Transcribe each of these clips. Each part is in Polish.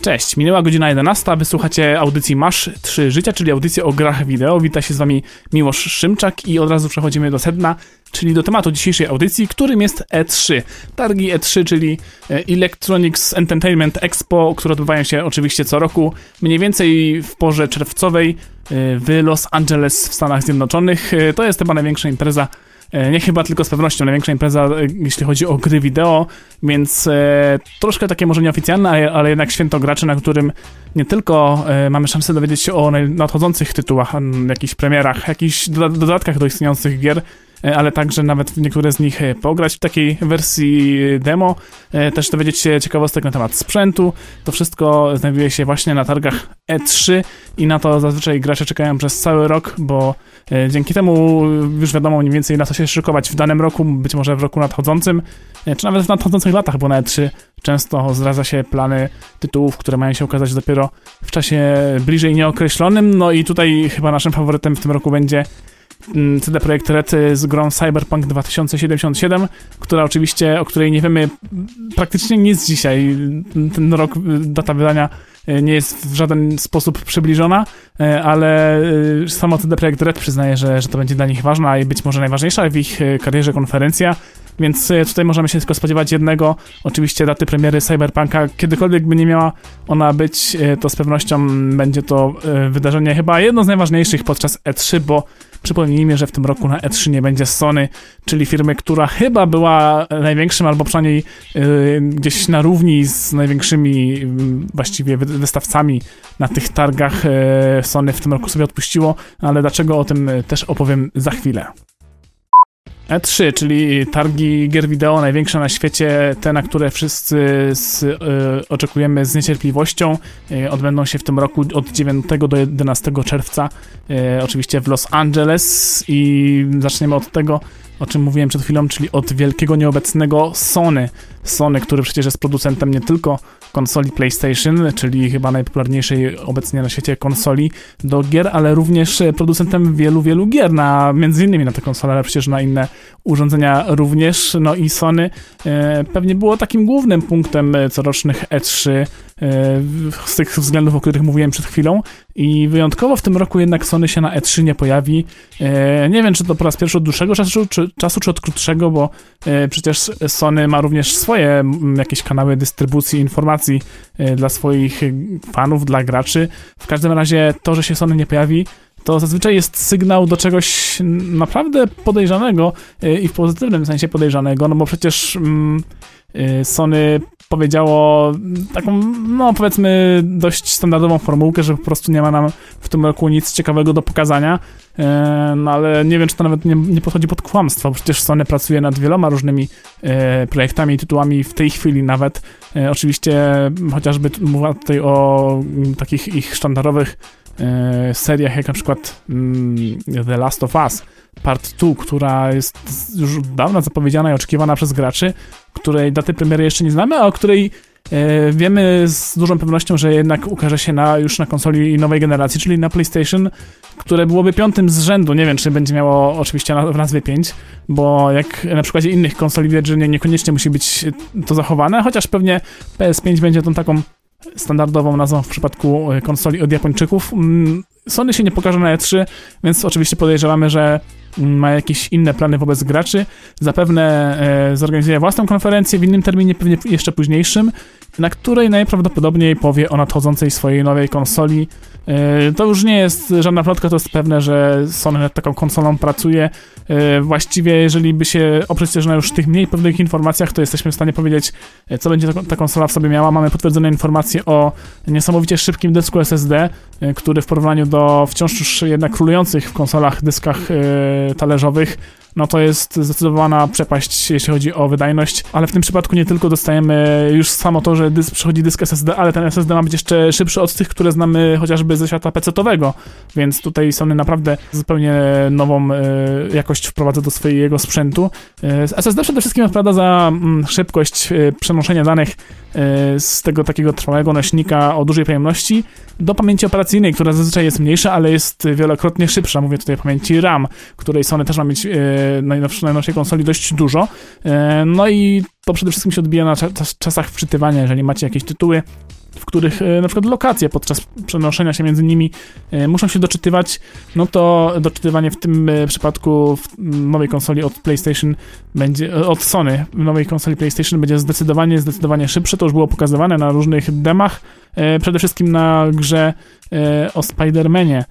Cześć, minęła godzina 11, wysłuchacie audycji Masz 3 Życia, czyli audycji o grach wideo. Wita się z wami Miłosz Szymczak i od razu przechodzimy do sedna, czyli do tematu dzisiejszej audycji, którym jest E3. Targi E3, czyli e, Electronics Entertainment Expo, które odbywają się oczywiście co roku, mniej więcej w porze czerwcowej e, w Los Angeles w Stanach Zjednoczonych. E, to jest chyba największa impreza nie chyba, tylko z pewnością. Największa impreza, e, jeśli chodzi o gry wideo, więc e, troszkę takie może nieoficjalne, ale, jednak święto graczy, na którym nie tylko e, mamy szansę dowiedzieć się o nadchodzących tytułach, jakichś premierach, jakichś dodatkach do istniejących gier, E, ale także nawet w niektóre z nich e, pograć w takiej wersji demo, e, też dowiedzieć się ciekawostek na temat sprzętu. To wszystko znajduje się właśnie na targach E3 i na to zazwyczaj gracze czekają przez cały rok, bo dzięki temu już wiadomo mniej więcej na co się szykować w danym roku, być może w roku nadchodzącym, czy nawet w nadchodzących latach, bo na E3 często zdradza się plany tytułów, które mają się ukazać dopiero w czasie bliżej nieokreślonym. No i tutaj chyba naszym faworytem w tym roku będzie CD Projekt Red z grą Cyberpunk 2077, która oczywiście, o której nie wiemy praktycznie nic dzisiaj. Ten rok, data wydania e, nie jest w żaden sposób przybliżona, e, ale samo CD Projekt Red przyznaje, że, że to będzie dla nich ważna i być może najważniejsza w ich karierze konferencja, więc tutaj możemy się tylko spodziewać jednego, oczywiście daty premiery Cyberpunka, kiedykolwiek by nie miała ona być, to z pewnością będzie to wydarzenie chyba jedno z najważniejszych podczas E3, bo Przypomnijmy, że w tym roku na E3 nie będzie Sony, czyli firmy, która chyba była największym, albo przynajmniej yy, gdzieś na równi z największymi yy, właściwie wystawcami na tych targach yy, Sony w tym roku sobie odpuściło, ale dlaczego o tym też opowiem za chwilę. E3, czyli targi gier wideo największe na świecie, te na które wszyscy z, y, oczekujemy z niecierpliwością, y, odbędą się w tym roku od 9 do 11 czerwca, y, oczywiście w Los Angeles i zaczniemy od tego, o czym mówiłem przed chwilą, czyli od wielkiego nieobecnego Sony. Sony, który przecież jest producentem nie tylko konsoli PlayStation, czyli chyba najpopularniejszej obecnie na świecie konsoli do gier, ale również producentem wielu, wielu gier, na, między innymi na te konsole, ale przecież na inne urządzenia również. No i Sony e, pewnie było takim głównym punktem corocznych E3 e, z tych względów, o których mówiłem przed chwilą. I wyjątkowo w tym roku jednak Sony się na E3 nie pojawi. E, nie wiem, czy to po raz pierwszy od dłuższego czasu, czy, czasu, czy od krótszego, bo e, przecież Sony ma również swoje jakieś kanały dystrybucji informacji e, dla swoich fanów, dla graczy. W każdym razie to, że się Sony nie pojawi, to zazwyczaj jest sygnał do czegoś naprawdę podejrzanego i w pozytywnym sensie podejrzanego, no bo przecież mm, Sony powiedziało taką, no powiedzmy, dość standardową formułkę, że po prostu nie ma nam w tym roku nic ciekawego do pokazania. E, no ale nie wiem, czy to nawet nie, nie podchodzi pod kłamstwo, przecież Sony pracuje nad wieloma różnymi e, projektami i tytułami w tej chwili nawet. E, oczywiście chociażby mówię tutaj o m, takich ich sztandarowych seriach, jak na przykład mm, The Last of Us Part 2, która jest już dawno zapowiedziana i oczekiwana przez graczy, której daty premiery jeszcze nie znamy, a o której e, wiemy z dużą pewnością, że jednak ukaże się na, już na konsoli nowej generacji, czyli na PlayStation, które byłoby piątym z rzędu. Nie wiem, czy będzie miało oczywiście na, w nazwie 5, bo jak na przykładzie innych konsoli widać, że nie, niekoniecznie musi być to zachowane, chociaż pewnie PS5 będzie tą taką standardową nazwą w przypadku konsoli od Japończyków. Mm, Sony się nie pokaże na E3, więc oczywiście podejrzewamy, że ma jakieś inne plany wobec graczy. Zapewne e, zorganizuje własną konferencję w innym terminie, pewnie jeszcze późniejszym, na której najprawdopodobniej powie o nadchodzącej swojej nowej konsoli. E, to już nie jest żadna plotka, to jest pewne, że Sony nad taką konsolą pracuje. E, właściwie, jeżeli by się oprzeć też na już tych mniej pewnych informacjach, to jesteśmy w stanie powiedzieć, e, co będzie ta, ta konsola w sobie miała. Mamy potwierdzone informacje o niesamowicie szybkim dysku SSD, e, który w porównaniu do wciąż już jednak królujących w konsolach dyskach e, talerzowych no to jest zdecydowana przepaść, jeśli chodzi o wydajność, ale w tym przypadku nie tylko dostajemy już samo to, że dysk, przychodzi dysk SSD, ale ten SSD ma być jeszcze szybszy od tych, które znamy chociażby ze świata PC-owego, więc tutaj Sony naprawdę zupełnie nową e, jakość wprowadza do swojego sprzętu. E, SSD przede wszystkim odpowiada za mm, szybkość e, przenoszenia danych e, z tego takiego trwałego nośnika o dużej pojemności do pamięci operacyjnej, która zazwyczaj jest mniejsza, ale jest wielokrotnie szybsza. Mówię tutaj o pamięci RAM, której Sony też ma mieć najnowszej, najnowszej konsoli dość dużo. E, no i to przede wszystkim się odbija na czasach wczytywania, jeżeli macie jakieś tytuły w których e, na przykład lokacje podczas przenoszenia się między nimi e, muszą się doczytywać, no to doczytywanie w tym przypadku w nowej konsoli od PlayStation będzie, od Sony, w nowej konsoli PlayStation będzie zdecydowanie, zdecydowanie szybsze. To już było pokazywane na różnych demach, przede wszystkim na grze o Spider-Manie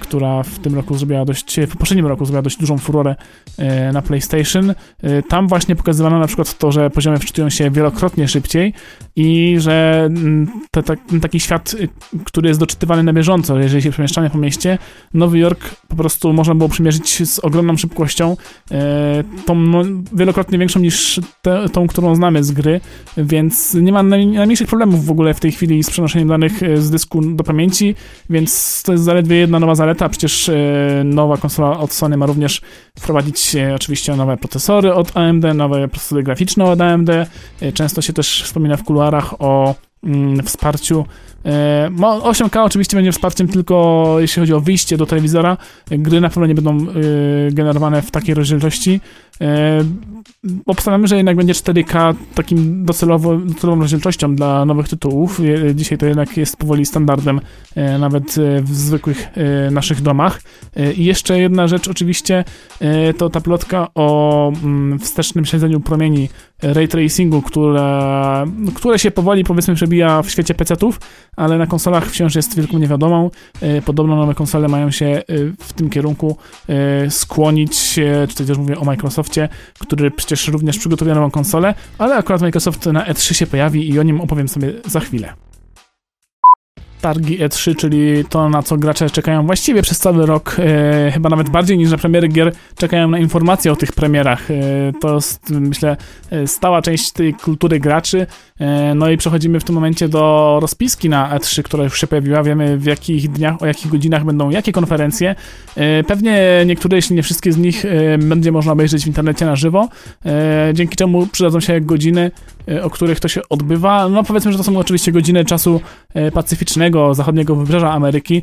która w tym roku zrobiła dość, w poprzednim roku zrobiła dość dużą furorę e, na PlayStation. E, tam właśnie pokazywano na przykład to, że poziomy wczytują się wielokrotnie szybciej i że mm, te, te, taki świat, y, który jest doczytywany na bieżąco, jeżeli się przemieszczamy po mieście, Nowy Jork po prostu można było przymierzyć z ogromną szybkością, tą wielokrotnie większą niż te, tą, którą znamy z gry, więc nie ma najmniejszych problemów w ogóle w tej chwili z przenoszeniem danych z dysku do pamięci, więc to jest zaledwie jedna nowa zaleta, przecież e, nowa konsola od Sony ma również wprowadzić e, oczywiście nowe procesory od AMD, nowe procesory graficzne od AMD. E, często się też wspomina w kuluarach o mm, wsparciu 8K oczywiście będzie wsparciem tylko jeśli chodzi o wyjście do telewizora. Gry na pewno nie będą generowane w takiej rozdzielczości. Obstawiamy, że jednak będzie 4K takim docelowo, docelową rozdzielczością dla nowych tytułów. Dzisiaj to jednak jest powoli standardem e, nawet e, w zwykłych e, naszych domach. I jeszcze jedna rzecz oczywiście to ta plotka o mm, wstecznym śledzeniu promieni ray tracingu, które, które się powoli powiedzmy przebija w świecie PC-ów, ale na konsolach wciąż jest wielką niewiadomą. Podobno nowe konsole mają się w tym kierunku skłonić, tutaj też mówię o Microsoftie, który przecież również przygotowuje nową konsolę, ale akurat Microsoft na E3 się pojawi i o nim opowiem sobie za chwilę targi E3, czyli to, na co gracze czekają właściwie przez cały rok, e, chyba nawet bardziej niż na premiery gier, czekają na informacje o tych premierach. E, to jest, myślę, e, stała część tej kultury graczy. E, no i przechodzimy w tym momencie do rozpiski na E3, która już się pojawiła. Wiemy w jakich dniach, o jakich godzinach będą jakie konferencje. E, pewnie niektóre, jeśli nie wszystkie z nich, e, będzie można obejrzeć w internecie na żywo, dzięki czemu przydadzą się godziny, o których to się odbywa. No powiedzmy, że to są oczywiście godziny czasu pacyficznego, zachodniego wybrzeża Ameryki.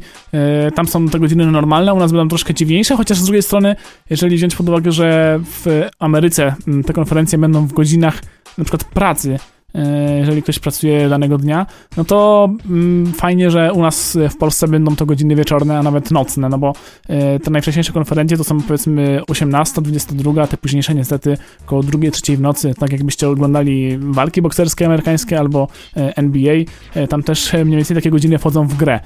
Tam są te godziny normalne, u nas będą troszkę dziwniejsze, chociaż z drugiej strony, jeżeli wziąć pod uwagę, że w Ameryce te konferencje będą w godzinach na przykład pracy, jeżeli ktoś pracuje danego dnia, no to mm, fajnie, że u nas w Polsce będą to godziny wieczorne, a nawet nocne, no bo e, te najwcześniejsze konferencje to są powiedzmy 18, 22, te późniejsze niestety około 2, 3 w nocy, tak jakbyście oglądali walki bokserskie amerykańskie albo e, NBA, tam też mniej więcej takie godziny wchodzą w grę.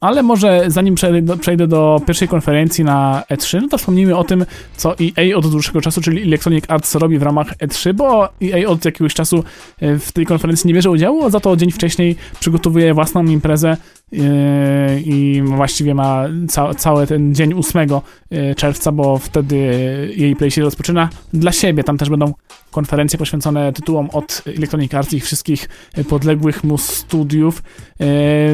Ale może zanim przejdę, do pierwszej konferencji na E3, no to wspomnijmy o tym, co EA od dłuższego czasu, czyli Electronic Arts robi w ramach E3, bo EA od jakiegoś czasu E, w tej konferencji nie bierze udziału, a za to dzień wcześniej przygotowuje własną imprezę e, i właściwie ma ca cały ten dzień 8 e, czerwca, bo wtedy jej play się rozpoczyna dla siebie. Tam też będą konferencje poświęcone tytułom od Electronic Arts i wszystkich podległych mu studiów.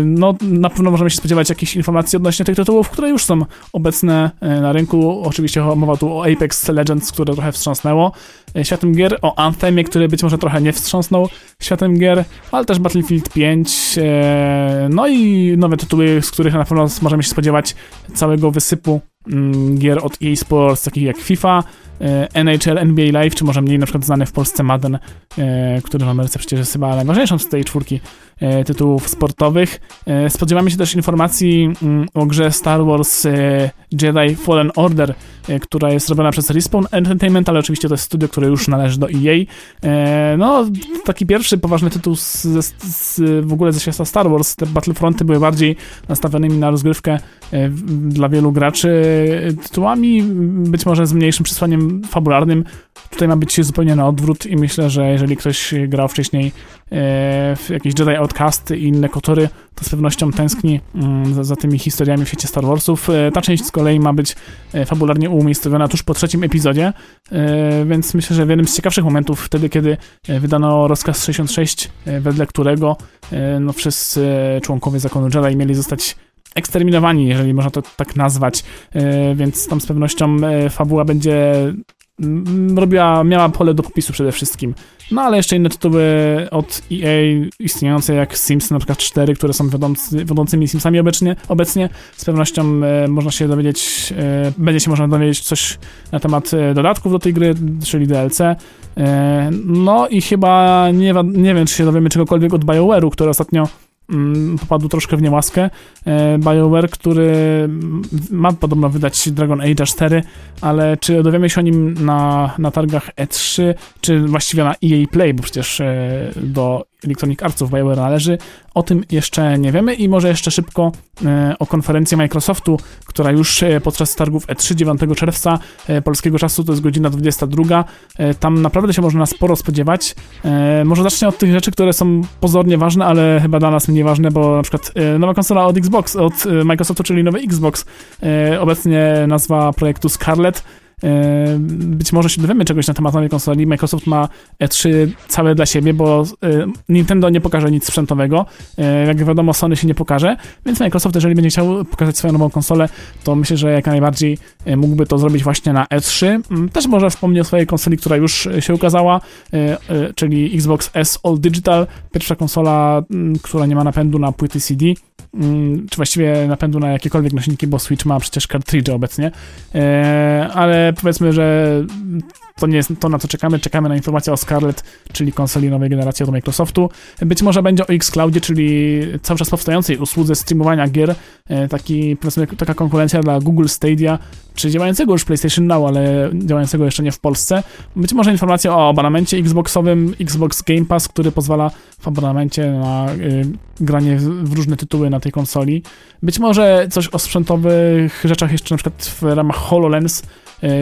No, na pewno możemy się spodziewać jakichś informacji odnośnie tych tytułów, które już są obecne na rynku. Oczywiście mowa tu o Apex Legends, które trochę wstrząsnęło światem gier, o Anthemie, który być może trochę nie wstrząsnął światem gier, ale też Battlefield 5, e, no i nowe tytuły, z których na pewno możemy się spodziewać całego wysypu mm, gier od EA Sports, takich jak FIFA, E, NHL, NBA Live, czy może mniej na przykład znany w Polsce Madden, e, który Ameryce przecież jest chyba najważniejszą z tej czwórki tytułów sportowych. Spodziewamy się też informacji mm, o grze Star Wars Jedi Fallen Order, która jest robiona przez Respawn Entertainment, ale oczywiście to jest studio, które już należy do EA. No, taki pierwszy poważny tytuł z, z w ogóle ze świata Star Wars. Te Battlefronty były bardziej nastawionymi na rozgrywkę dla wielu graczy tytułami, być może z mniejszym przesłaniem fabularnym. Tutaj ma być zupełnie na odwrót i myślę, że jeżeli ktoś grał wcześniej e, w jakieś Jedi Outcast i inne kotory, to z pewnością tęskni mm, za, za, tymi historiami w świecie Star Warsów. E, ta część z kolei ma być e, fabularnie umiejscowiona tuż po trzecim epizodzie, więc myślę, że w jednym z ciekawszych momentów, wtedy kiedy wydano rozkaz 66, wedle którego no, wszyscy członkowie zakonu Jedi mieli zostać eksterminowani, jeżeli można to tak nazwać, więc tam z pewnością fabuła będzie robiła, miała pole do popisu przede wszystkim. No ale jeszcze inne tytuły od EA istniejące jak Sims na przykład 4, które są wiodący, wiodącymi Simsami obecnie, obecnie. Z pewnością e, można się dowiedzieć, e, będzie się można dowiedzieć coś na temat e, dodatków do tej gry, czyli DLC. No i chyba nie, nie wiem, czy się dowiemy czegokolwiek od BioWare'u, który ostatnio popadł troszkę w niełaskę. E, BioWare, który ma podobno wydać Dragon Age 4, ale czy dowiemy się o nim na, na targach E3, czy właściwie na EA Play, bo przecież e, do Electronic Artsów BioWare należy, o tym jeszcze nie wiemy i może jeszcze szybko e, o konferencji Microsoftu, która już podczas targów E3 9 czerwca polskiego czasu, to jest godzina 22, tam naprawdę się można sporo spodziewać. Może zacznę od tych rzeczy, które są pozornie ważne, ale chyba dla nas mniej ważne, bo na przykład nowa konsola od Xbox, od Microsoftu, czyli nowy Xbox, obecnie nazwa projektu Scarlet, E, być może się dowiemy czegoś na temat nowej konsoli. Microsoft ma E3 całe dla siebie, bo e, Nintendo nie pokaże nic sprzętowego. E, jak wiadomo, Sony się nie pokaże, więc Microsoft, jeżeli będzie chciał pokazać swoją nową konsolę, to myślę, że jak najbardziej mógłby to zrobić właśnie na E3. Mm, też może wspomnieć o swojej konsoli, która już się ukazała, czyli Xbox S All Digital, pierwsza konsola, mm, która nie ma napędu na płyty CD. Mm, czy właściwie napędu na jakiekolwiek nośniki, bo Switch ma przecież cartridge obecnie, e, ale powiedzmy, że to nie jest to, na co czekamy. Czekamy na informację o Scarlett, czyli konsoli nowej generacji od Microsoftu. Być może będzie o Xcloudzie, czyli cały czas powstającej usłudze streamowania gier. E, taki, powiedzmy, taka konkurencja dla Google Stadia, czy działającego już PlayStation Now, ale działającego jeszcze nie w Polsce. Być może informacja o abonamencie Xboxowym, Xbox Game Pass, który pozwala w abonamencie na y, granie w, w różne tytuły na tej konsoli. Być może coś o sprzętowych rzeczach jeszcze na przykład w ramach HoloLens,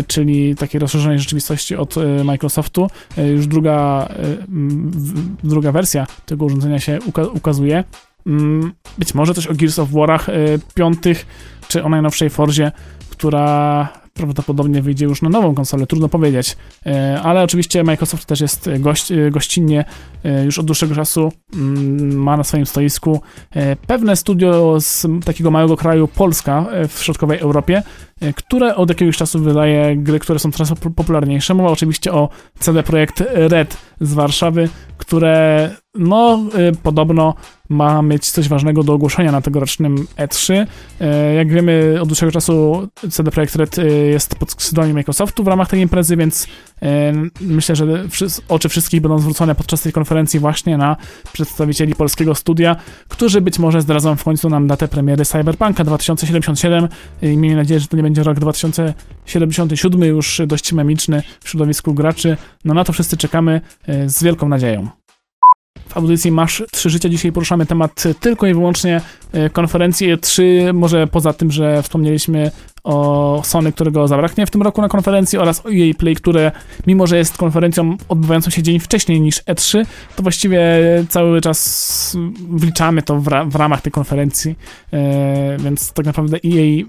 czyli takiej rozszerzonej rzeczywistości od e, Microsoftu. E, już druga, druga wersja tego urządzenia się ukazuje. Mm, być może coś o Gears of War'ach piątych, czy o najnowszej Forzie, która prawdopodobnie wyjdzie już na nową konsolę, trudno powiedzieć. E, ale oczywiście Microsoft też jest gość, e, gościnnie e, już od dłuższego czasu mm, ma na swoim stoisku pewne studio z takiego małego kraju Polska w środkowej Europie, które od jakiegoś czasu wydaje gry, które są coraz popularniejsze. Mowa oczywiście o CD Projekt Red z Warszawy, które no podobno ma mieć coś ważnego do ogłoszenia na tegorocznym E3. Jak wiemy, od dłuższego czasu CD Projekt Red jest pod skrzydłami Microsoftu w ramach tej imprezy, więc myślę, że oczy wszystkich będą zwrócone podczas tej konferencji właśnie na przedstawicieli polskiego studia, którzy być może zdradzą w końcu nam datę premiery Cyberpunka 2077 i miejmy nadzieję, że to nie będzie rok 2077 już dość memiczny w środowisku graczy. No na to wszyscy czekamy e, z wielką nadzieją. W audycji Masz Trzy Życia dzisiaj poruszamy temat tylko i wyłącznie e, konferencji E3, może poza tym, że wspomnieliśmy o Sony, którego zabraknie w tym roku na konferencji oraz o EA Play, które mimo, że jest konferencją odbywającą się dzień wcześniej niż E3, to właściwie cały czas wliczamy to w, ra w ramach tej konferencji, e, więc tak naprawdę EA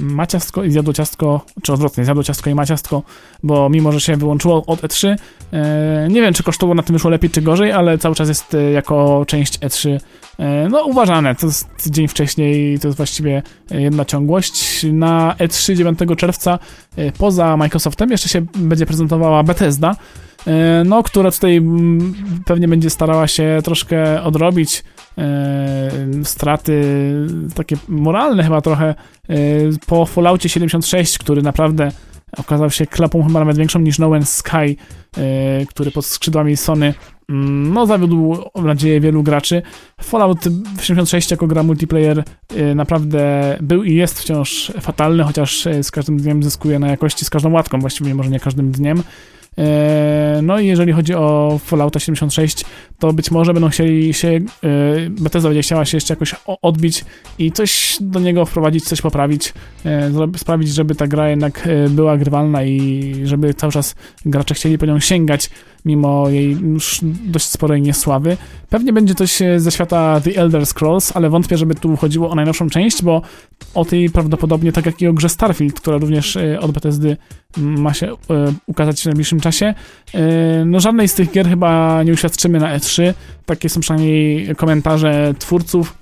ma ciastko i zjadło ciastko, czy odwrotnie, zjadło ciastko i ma ciastko, bo mimo, że się wyłączyło od E3, e, nie wiem, czy kosztowo na tym wyszło lepiej, czy gorzej, ale cały czas jest e, jako część E3 E, no, uważane. To jest dzień wcześniej, to jest właściwie jedna ciągłość. Na E3 9 czerwca e, poza Microsoftem jeszcze się będzie prezentowała Bethesda, e, no, która tutaj mm, pewnie będzie starała się troszkę odrobić straty takie moralne chyba trochę po Falloutie 76, który naprawdę okazał się klapą chyba nawet większą niż No Man's Sky, który pod skrzydłami Sony no, zawiódł nadzieję wielu graczy. Fallout 76 jako gra multiplayer y, naprawdę był i jest wciąż fatalny, chociaż y, z każdym dniem zyskuje na jakości, z każdą łatką, właściwie może nie każdym dniem. E, no i jeżeli chodzi o Fallouta 76, to być może będą chcieli się, Bethesda będzie chciała się jeszcze jakoś odbić i coś do niego wprowadzić, coś poprawić, sprawić, żeby ta gra jednak była grywalna i żeby cały czas gracze chcieli po nią sięgać, mimo jej już dość sporej niesławy. Pewnie będzie coś ze świata The Elder Scrolls, ale wątpię, żeby tu chodziło o najnowszą część, bo o tej prawdopodobnie, tak jak i o grze Starfield, która również od Bethesdy ma się ukazać w najbliższym czasie. E, no żadnej z tych gier chyba nie uświadczymy na E3. Takie są przynajmniej komentarze twórców,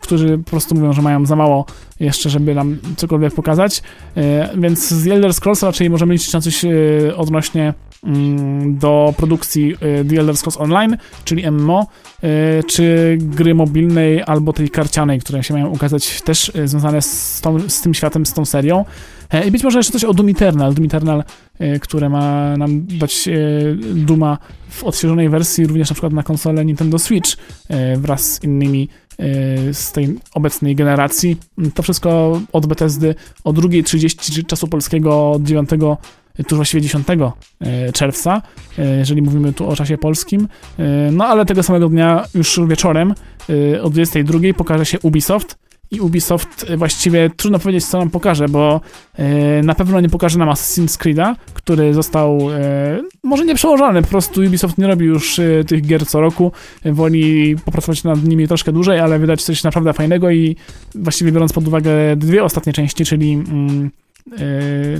którzy po prostu mówią, że mają za mało jeszcze, żeby nam cokolwiek pokazać. Więc z Elder Scrolls raczej możemy liczyć na coś odnośnie mm, do produkcji The Elder Scrolls Online, czyli MMO, czy gry mobilnej albo tej karcianej, które się mają ukazać też związane z, tą, z tym światem, z tą serią. I być może jeszcze coś o Doom Eternal. Doom Eternal, które ma nam dać Duma w odświeżonej wersji, również na przykład na konsolę Nintendo Switch wraz z innymi z tej obecnej generacji. To wszystko od Bethesdy o 2.30 czasu polskiego od 9 tuż właściwie 10 czerwca, jeżeli mówimy tu o czasie polskim. No ale tego samego dnia, już wieczorem, o 22 pokaże się Ubisoft, i Ubisoft e, właściwie trudno powiedzieć, co nam pokaże, bo e, na pewno nie pokaże nam Assassin's Creed'a, który został e, może nie przełożony, po prostu Ubisoft nie robi już tych gier co roku, woli popracować nad nimi troszkę dłużej, ale wydać coś naprawdę fajnego i właściwie biorąc pod uwagę dwie ostatnie części, czyli mm,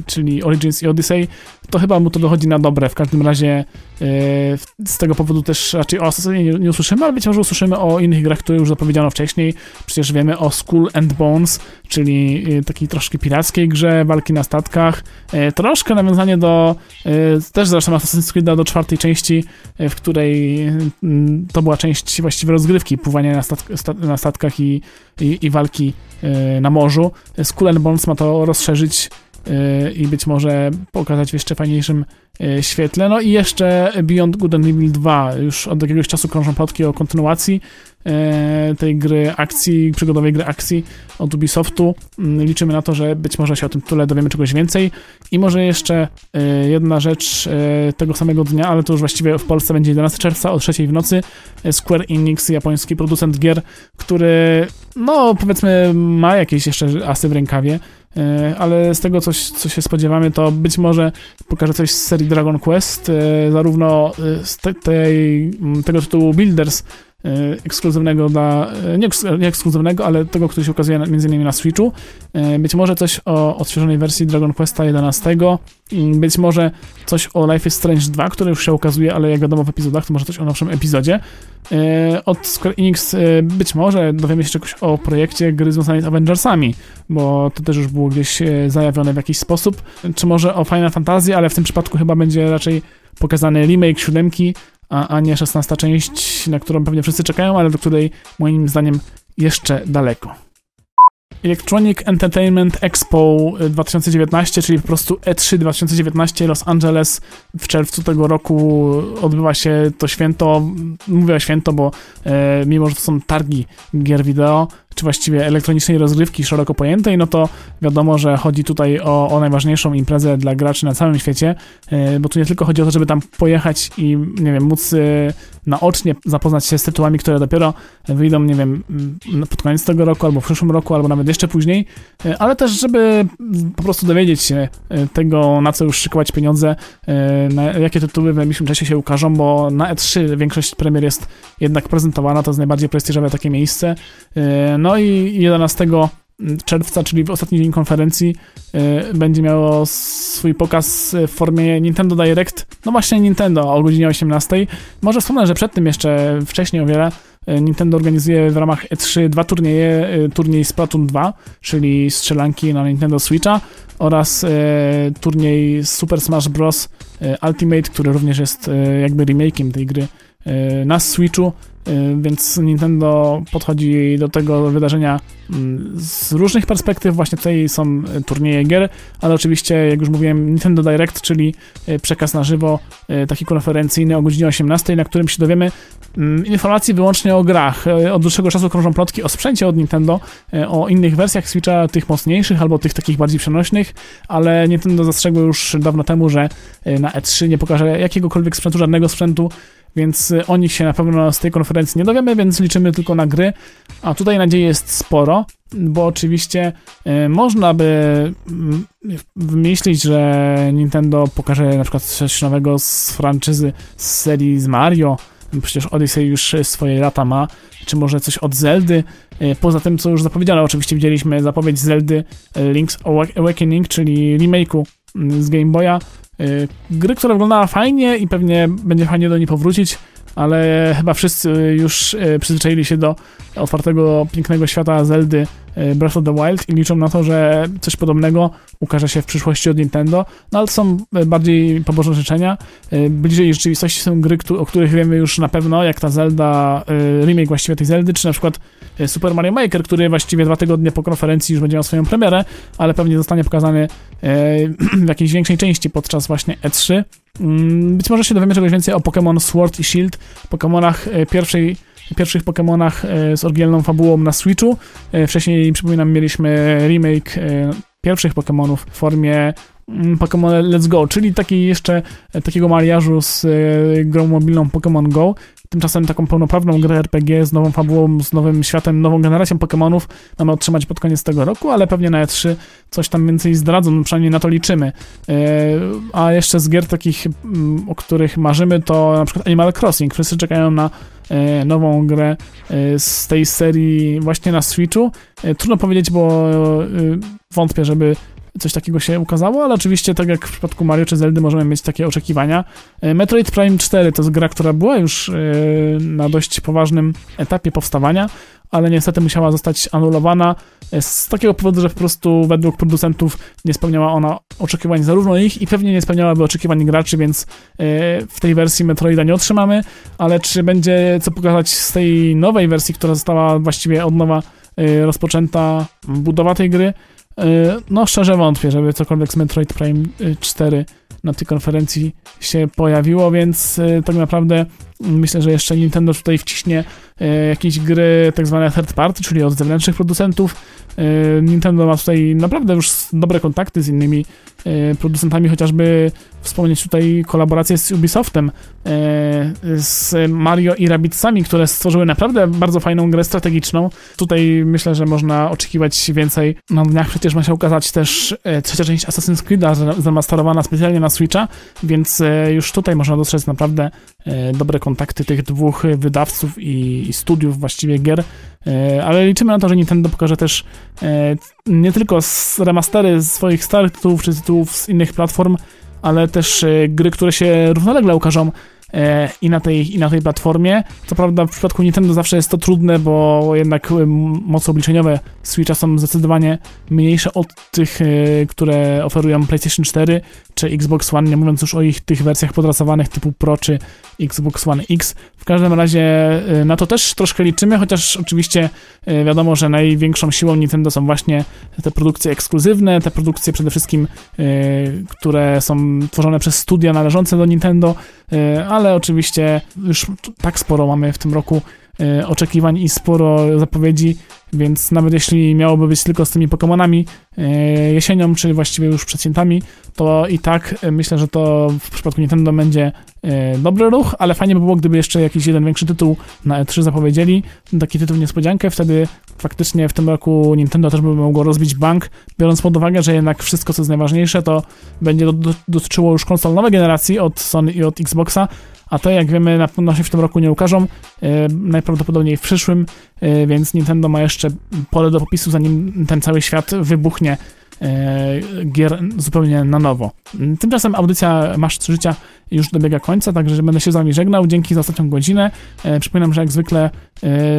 czyli Origins i Odyssey, to chyba mu to dochodzi na dobre. W każdym razie e, z tego powodu też raczej o Assassinie nie, nie, usłyszymy, ale być może usłyszymy o innych grach, które już zapowiedziano wcześniej. Przecież wiemy o Skull and Bones, czyli e, takiej troszkę pirackiej grze, walki na statkach. Troszkę nawiązanie do też zresztą Assassin's Creed do czwartej części, w której mm, to była część właściwie rozgrywki, pływania na, na statkach i, i, i walki na morzu. Skull and Bones ma to rozszerzyć i być może pokazać w jeszcze fajniejszym e, świetle. No i jeszcze Beyond Good and Evil 2. Już od jakiegoś czasu krążą plotki o kontynuacji e, tej gry akcji, przygodowej gry akcji od Ubisoftu. Mm, liczymy na to, że być może się o tym tytule dowiemy czegoś więcej. I może jeszcze jedna rzecz tego samego dnia, ale to już właściwie w Polsce będzie 11 czerwca o 3 w nocy. Square Enix, japoński producent gier, który no powiedzmy ma jakieś jeszcze asy w rękawie. E, ale z tego, coś, co się spodziewamy, to być może pokaże coś z serii Dragon Quest, e, zarówno e, z te, tej, tego tytułu Builders, ekskluzywnego dla, nie, nie, ekskluzywnego, ale tego, który się ukazuje m.in. na Switchu. Być może coś o odświeżonej wersji Dragon Questa 11, być może coś o Life is Strange 2, który już się ukazuje, ale jak wiadomo w epizodach, to może coś o nowszym epizodzie. E, od Square Enix e, być może dowiemy się czegoś o projekcie gry związanej z Avengersami, bo to też już było gdzieś e, zajawione w jakiś sposób. Czy może o Final Fantasy, ale w tym przypadku chyba będzie raczej pokazany remake siódemki, a, a nie 16 część, na którą pewnie wszyscy czekają, ale do której moim zdaniem jeszcze daleko. Electronic Entertainment Expo 2019, czyli po prostu E3 2019 Los Angeles w czerwcu tego roku odbywa się to święto. Mówię o święto, bo e, mimo, że to są targi gier wideo, czy właściwie elektronicznej rozgrywki szeroko pojętej, no to wiadomo, że chodzi tutaj o, o najważniejszą imprezę dla graczy na całym świecie, e, bo tu nie tylko chodzi o to, żeby tam pojechać i, nie wiem, móc e, naocznie zapoznać się z tytułami, które dopiero wyjdą, nie wiem, pod koniec tego roku, albo w przyszłym roku, albo nawet jeszcze później, e, ale też, żeby po prostu dowiedzieć się tego, na co już szykować pieniądze, jakie tytuły w najbliższym czasie się ukażą, bo na E3 większość premier jest jednak prezentowana, to jest najbardziej prestiżowe takie miejsce, no i 11 czerwca, czyli w ostatni dzień konferencji, y, będzie miało swój pokaz w formie Nintendo Direct. No właśnie Nintendo o godzinie 18. Może wspomnę, że przed tym jeszcze wcześniej o wiele y, Nintendo organizuje w ramach E3 dwa turnieje. Y, turniej Splatoon 2, czyli strzelanki na Nintendo Switcha oraz turniej Super Smash Bros. Ultimate, który również jest jakby remake'iem tej gry na Switchu. Y, więc Nintendo podchodzi do tego wydarzenia mm, z różnych perspektyw. Właśnie tutaj są turnieje gier, ale oczywiście, jak już mówiłem, Nintendo Direct, czyli y, przekaz na żywo, y, taki konferencyjny o godzinie 18, na którym się dowiemy mm, informacji wyłącznie o grach. Od dłuższego czasu krążą plotki o sprzęcie od Nintendo, o innych wersjach Switcha, tych mocniejszych albo tych takich bardziej przenośnych, ale Nintendo zastrzegło już dawno temu, że na E3 nie pokaże jakiegokolwiek sprzętu, żadnego sprzętu, więc y, o nich się na pewno z tej konferencji nie dowiemy, więc liczymy tylko na gry. A tutaj nadziei jest sporo, bo oczywiście y, można by mm, wymyślić, że Nintendo pokaże na przykład coś nowego z franczyzy z serii z Mario, przecież Odyssey już swoje lata ma, czy może coś od Zeldy, y, poza tym, co już zapowiedziano, oczywiście widzieliśmy zapowiedź Zeldy Link's Awakening, czyli remake'u mm, z Game Boya, gry, która wyglądała fajnie i pewnie będzie fajnie do niej powrócić, ale chyba wszyscy już y, przyzwyczaili się do otwartego, pięknego świata Zeldy Breath of the Wild i liczą na to, że coś podobnego ukaże się w przyszłości od Nintendo, no ale to są e, bardziej pobożne życzenia. Bliżej rzeczywistości są gry, o których wiemy już na pewno, jak ta Zelda, remake właściwie tej Zeldy, czy na przykład Super Mario Maker, który właściwie dwa tygodnie po konferencji już będzie miał swoją premierę, ale pewnie zostanie pokazany w jakiejś większej części podczas właśnie E3. Mm, być może się dowiemy czegoś więcej o Pokémon Sword i Shield, Pokémonach pierwszej pierwszych Pokémonach e, z oryginalną fabułą na Switchu. E, wcześniej, przypominam, mieliśmy remake e, pierwszych Pokémonów w formie Pokémon Let's Go, czyli taki jeszcze takiego mariażu z grą mobilną Pokémon Go. Tymczasem taką pełnoprawną grę RPG z nową fabułą, z nowym światem, nową generacją Pokémonów mamy otrzymać pod koniec tego roku, ale pewnie na E3 coś tam więcej zdradzą, no przynajmniej na to liczymy. A jeszcze z gier takich, mm, o których marzymy, to na przykład Animal Crossing. Wszyscy czekają na E, nową grę e, z tej serii właśnie na Switchu. E, trudno powiedzieć, bo wątpię, żeby coś takiego się ukazało, ale oczywiście tak jak w przypadku Mario czy Zeldy możemy mieć takie oczekiwania. Metroid Prime 4 to jest gra, która była już na dość poważnym etapie powstawania, ale niestety musiała zostać anulowana z takiego powodu, że po prostu według producentów nie spełniała ona oczekiwań zarówno ich i pewnie nie spełniałaby oczekiwań graczy, więc e, w tej wersji Metroida nie otrzymamy, ale czy będzie co pokazać z tej nowej wersji, która została właściwie od nowa e, rozpoczęta budowa tej gry, e, no szczerze wątpię, żeby cokolwiek z Metroid Prime 4 na tej konferencji się pojawiło, więc tak naprawdę myślę, że jeszcze Nintendo tutaj wciśnie jakieś gry tak zwane third party, czyli od zewnętrznych producentów, E, Nintendo ma tutaj naprawdę już dobre kontakty z innymi e, producentami, chociażby wspomnieć tutaj kolaborację z Ubisoftem, e, z Mario i Rabbidsami, które stworzyły naprawdę bardzo fajną grę strategiczną. Tutaj myślę, że można oczekiwać więcej. Na dniach przecież ma się ukazać też trzecia część Assassin's Creed'a zamasterowana specjalnie na Switcha, więc już tutaj można dostrzec naprawdę dobre kontakty tych dwóch wydawców i studiów właściwie gier, ale liczymy na to, że Nintendo pokaże też E, nie tylko remastery swoich starych tytułów czy tytułów z innych platform, ale też e, gry, które się równolegle ukażą. E, i na, tej, i na tej platformie. Co prawda w przypadku Nintendo zawsze jest to trudne, bo jednak moce obliczeniowe Switcha są zdecydowanie mniejsze od tych, e, które oferują PlayStation 4 czy Xbox One, nie mówiąc już o ich tych wersjach podrasowanych typu Pro czy Xbox One X. W każdym razie e, na to też troszkę liczymy, chociaż oczywiście wiadomo, że największą siłą Nintendo są właśnie te produkcje ekskluzywne, te produkcje przede wszystkim, które są tworzone przez studia należące do Nintendo, ale ale oczywiście już tak sporo mamy w tym roku e, oczekiwań i sporo zapowiedzi, więc nawet jeśli miałoby być tylko z tymi Pokémonami e, jesienią, czy właściwie już przed świętami, to i tak e, myślę, że to w przypadku Nintendo będzie dobry ruch, ale fajnie by było, gdyby jeszcze jakiś jeden większy tytuł na E3 zapowiedzieli, taki tytuł niespodziankę, wtedy faktycznie w tym roku Nintendo też by mogło rozbić bank, biorąc pod uwagę, że jednak wszystko, co jest najważniejsze, to będzie dotyczyło już konsol nowej generacji od Sony i od Xboxa, a to jak wiemy na pewno się w tym roku nie ukażą, e, najprawdopodobniej w przyszłym, e, więc Nintendo ma jeszcze pole do popisu, zanim ten cały świat wybuchnie e, gier zupełnie na nowo. Tymczasem audycja Masz 3 Życia już dobiega końca, także będę się z wami żegnał. Dzięki za ostatnią godzinę. przypominam, że jak zwykle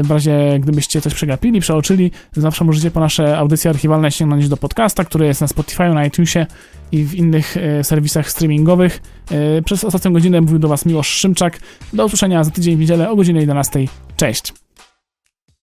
w razie gdybyście coś przegapili, przeoczyli, zawsze możecie po nasze audycje archiwalne sięgnąć do podcasta, który jest na Spotify, na iTunesie i w innych e, serwisach streamingowych. E, przez ostatnią godzinę mówił do Was Miłosz Szymczak. Do usłyszenia za tydzień w niedzielę o godzinie 11. Cześć!